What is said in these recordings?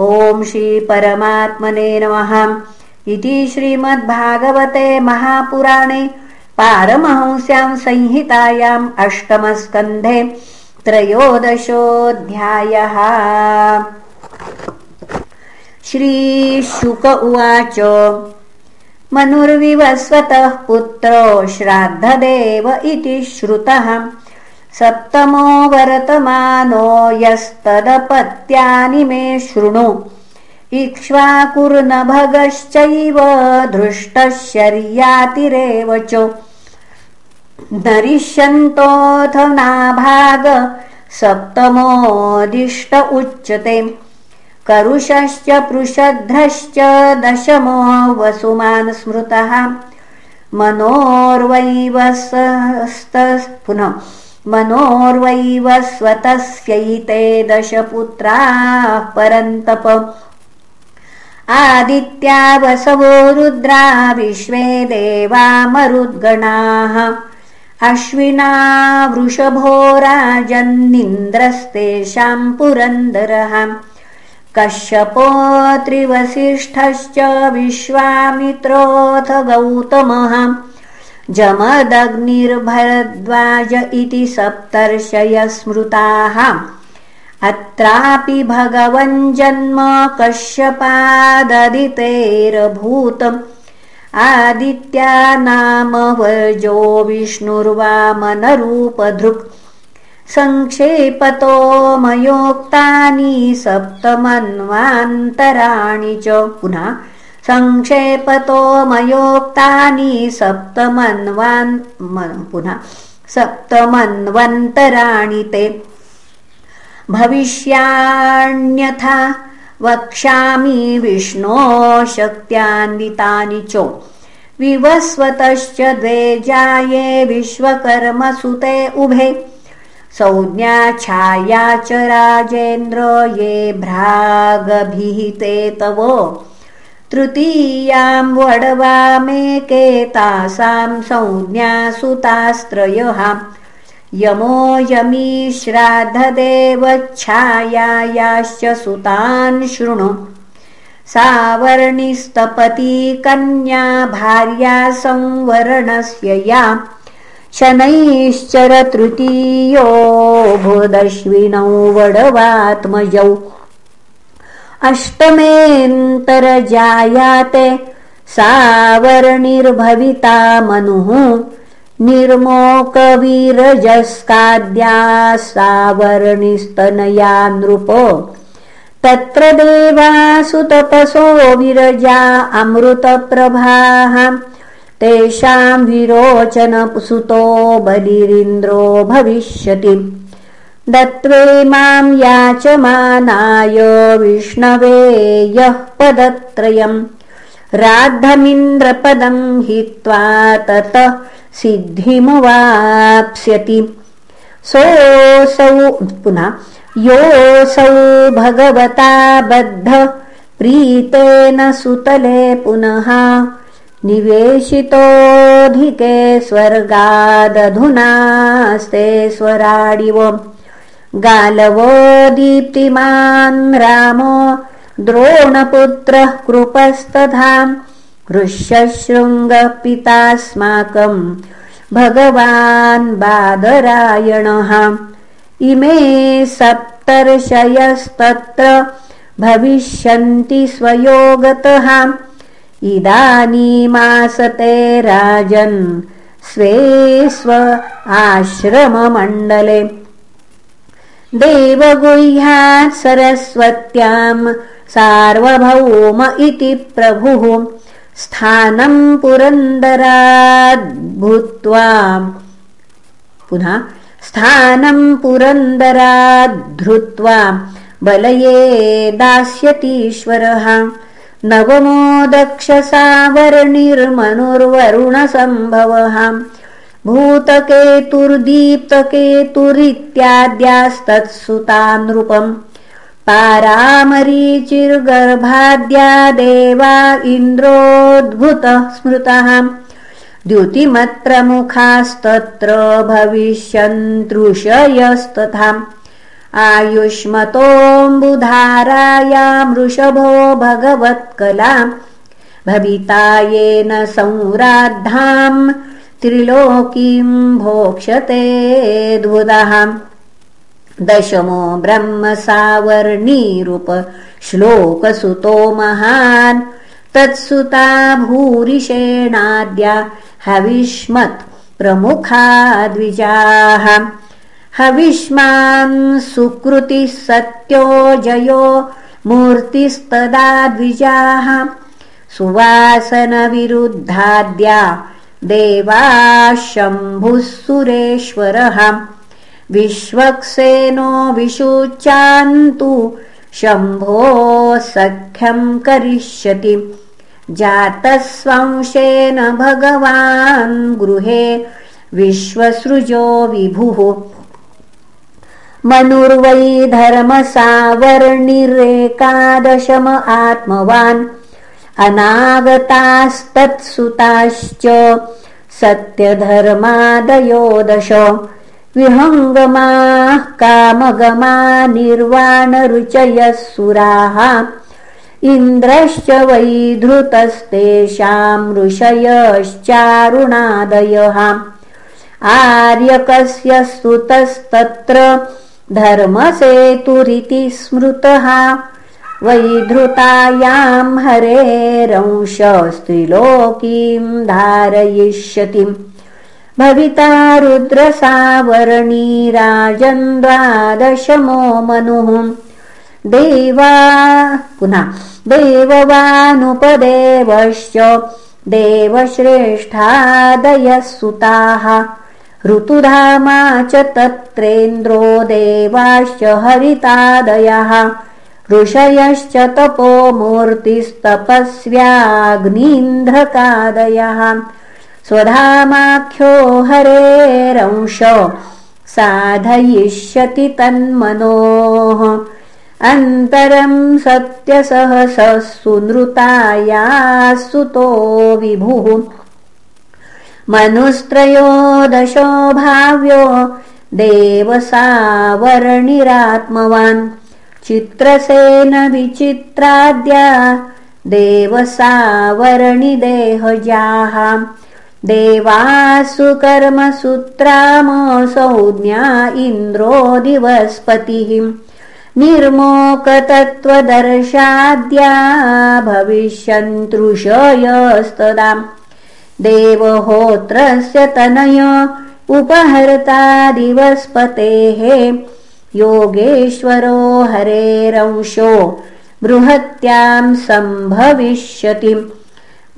ॐ श्रीपरमात्मने नमः इति श्रीमद्भागवते महापुराणे पारमहंस्यां संहितायाम् अष्टमस्कन्धे त्रयोदशोऽध्यायः। श्रीशुक उवाच मनुर्विवस्वतः पुत्रो श्राद्धदेव इति श्रुतः सप्तमो वर्तमानो यस्तदपत्यानि मे शृणु। इक्ष्वाकुर्नभगश्चैव धृष्टः शर्यातिरेव च। नरिष्यन्तोऽथ नाभाग सप्तमोदिष्ट उच्यते। करुषश्च पृषध्रश्च दशमो वसुमान् स्मृतः। मनोर्वैवस्त पुनः मनोर्वैव स्वतस्यैते दशपुत्राः परन्तप। आदित्या वसवो रुद्रा विश्वे देवा मरुद्गणाः। अश्विना वृषभो राजन्निन्द्रस्तेषाम् पुरन्दरः। कश्यपो त्रिवसिष्ठश्च विश्वामित्रोऽथ गौतमः जमदग्निर्भरद्वाज इति सप्तर्षय स्मृताः। अत्रापि भगवञ्जन्म कश्यपाददितेरभूतम्। आदित्या नाम वजो विष्णुर्वामनरूपधृक्। सङ्क्षेपतो मयोक्तानि सप्तमन्वान्तराणि च। पुनः सङ्क्षेपतो मयोक्तानि सप्तमन्वान् पुनः सप्तमन्वन्तराणि ते। भविष्याण्यथा वक्ष्यामि विष्णो शक्त्यान्वितानि च। विवस्वतश्च द्वे जाये विश्वकर्मसुते उभे। संज्ञा च राजेन्द्र ये भ्रागभिहिते तव तृतीयां वडवामेके तासां संज्ञासुतास्त्रयः यमो यमी श्राद्धदेवच्छायायाश्च सुतान् शृणु। सावर्णिस्तपती कन्या भार्या संवरणस्य या। शनैश्चर तृतीयो भुदश्विनौ वडवात्मजौ अष्टमेऽन्तरजायाते सावर्णिर्भविता मनुः निर्मोकवीरजस्काद्या सावर्णिस्तनया नृप। तत्र देवासुतपसो विरजा अमृतप्रभाः। तेषाम् विरोचनसुतो बलिरिन्द्रो भविष्यति दत्त्वे माम् याचमानाय विष्णवे यः पदत्रयम्। राद्धमिन्द्रपदम् हित्वा ततः सिद्धिमुवाप्स्यति। सोऽसौ पुनः योऽसौ भगवता बद्ध प्रीतेन सुतले पुनः निवेशितोऽधिके स्वर्गादधुनास्ते स्वराडिव गालवो दीप्तिमान् रामो द्रोणपुत्रः कृपस्तथा ऋष्यशृङ्गपितास्माकम् भगवान् बादरायणः। इमे सप्तर्षयस्तत्र भविष्यन्ति स्वयोगतः। इदानीमासते राजन् स्वे स्व आश्रममण्डले देवगुह्यात् सरस्वत्याम् सार्वभौम इति प्रभुः। पुनः स्थानम् पुरन्दराद्धृत्वा बलये दास्यतीश्वरः। नवमो दक्षसावर्णिर्मनुर्वरुणसम्भवः भूतकेतुर्दीप्तकेतुरित्याद्यास्तत्सुता नृपम् पारामरीचिर्गर्भाद्या देवा इन्द्रोद्भुतः स्मृतः। द्युतिमत्रमुखास्तत्र भविष्यन्तृषयस्तथा। आयुष्मतोऽम्बुधारायामृषभो भगवत्कलाम् भविता येन संराद्धाम् त्रिलोकीम् भोक्ष्यते द्वुदः दशमो ब्रह्म सावर्णीरूप श्लोकसुतो महान्। तत्सुता भूरिषेणाद्या हविष्मत् प्रमुखा द्विजाः। हविष्मान् सुकृतिः सत्यो जयो मूर्तिस्तदा द्विजाः। सुवासनविरुद्धाद्या देवा शम्भुः सुरेश्वरः। विश्वक्सेनो विशुचान्तु शम्भो सख्यम् करिष्यति। जातस्वंशेन भगवान् गृहे विश्वसृजो विभुः। मनुर्वै धर्मसावर्णिरेकादशम आत्मवान् अनागतास्तत्सुताश्च सत्यधर्मादयो दश विहङ्गमाः कामगमा निर्वाणरुचयः सुराः इन्द्रश्च वैधृतस्तेषाम् ऋषयश्चारुणादयः। आर्यकस्य स्तुतस्तत्र धर्मसेतुरिति स्मृतः वैधृतायाम् हरेरंशस्त्रिलोकीम् धारयिष्यतिम् भविता रुद्रसावर्णी द्वादशमो मनुः। देवा पुनः देववानुपदेवश्च देवश्रेष्ठादयः सुताः ऋतुधामा च तत्रेन्द्रो देवाश्च हरितादयः ऋषयश्च तपोमूर्तिस्तपस्व्याग्नीन्ध्रकादयः स्वधामाख्यो हरेरंश साधयिष्यति तन्मनोः। अन्तरम् सत्यसहसः सुनृताया सुतो विभुः। मनुस्त्रयोदशो भाव्यो देवसावर्णिरात्मवान् चित्रसेन विचित्राद्या देवसावर्णिदेहजाः। देवासु कर्मसूत्रामसंज्ञा इन्द्रो दिवस्पतिः। निर्मोकतत्त्वदर्शाद्या भविष्यन्तृषयस्तदा। देवहोत्रस्य तनय उपहर्ता दिवस्पतेः योगेश्वरो हरेरंशो बृहत्याम् सम्भविष्यति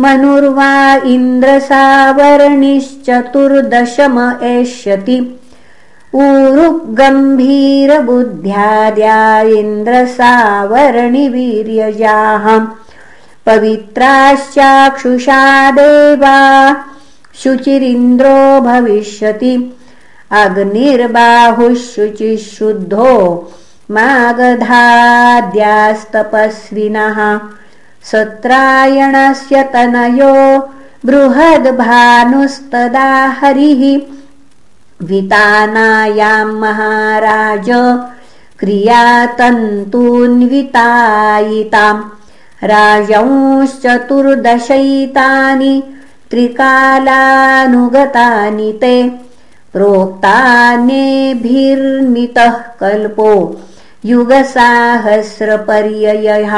मनुर्वा इन्द्रसावर्णिश्चतुर्दशम एष्यति। ऊरुगम्भीरबुद्ध्याद्या इन्द्रसावर्णिवीर्यजाः। पवित्राश्चाक्षुषा देवा शुचिरिन्द्रो भविष्यति अग्निर्बाहुः शुचिः शुद्धो मागधाद्यास्तपस्विनः। सत्रायणस्य तनयो बृहद्भानुस्तदा हरिः। वितानायाम् महाराज क्रियातन्तून्वितायिताम्। राजंश्चतुर्दशैतानि त्रिकालानुगतानि ते प्रोक्तानेभिर्मितः कल्पो युगसाहस्रपर्ययः।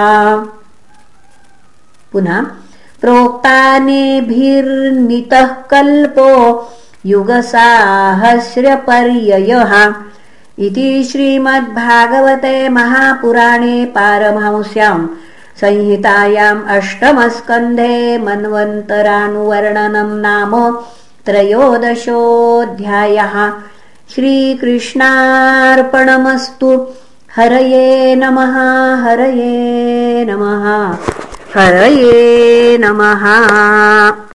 पुनः प्रोक्तानेभिर्मितः कल्पो युगसाहस्रपर्ययः। इति श्रीमद्भागवते महापुराणे पारमहंस्याम् संहितायाम् अष्टमस्कन्धे मन्वन्तरानुवर्णनम् नाम त्रयोदशोऽध्यायः. श्रीकृष्णार्पणमस्तु. हरये नमः हरये नमः हरये नमः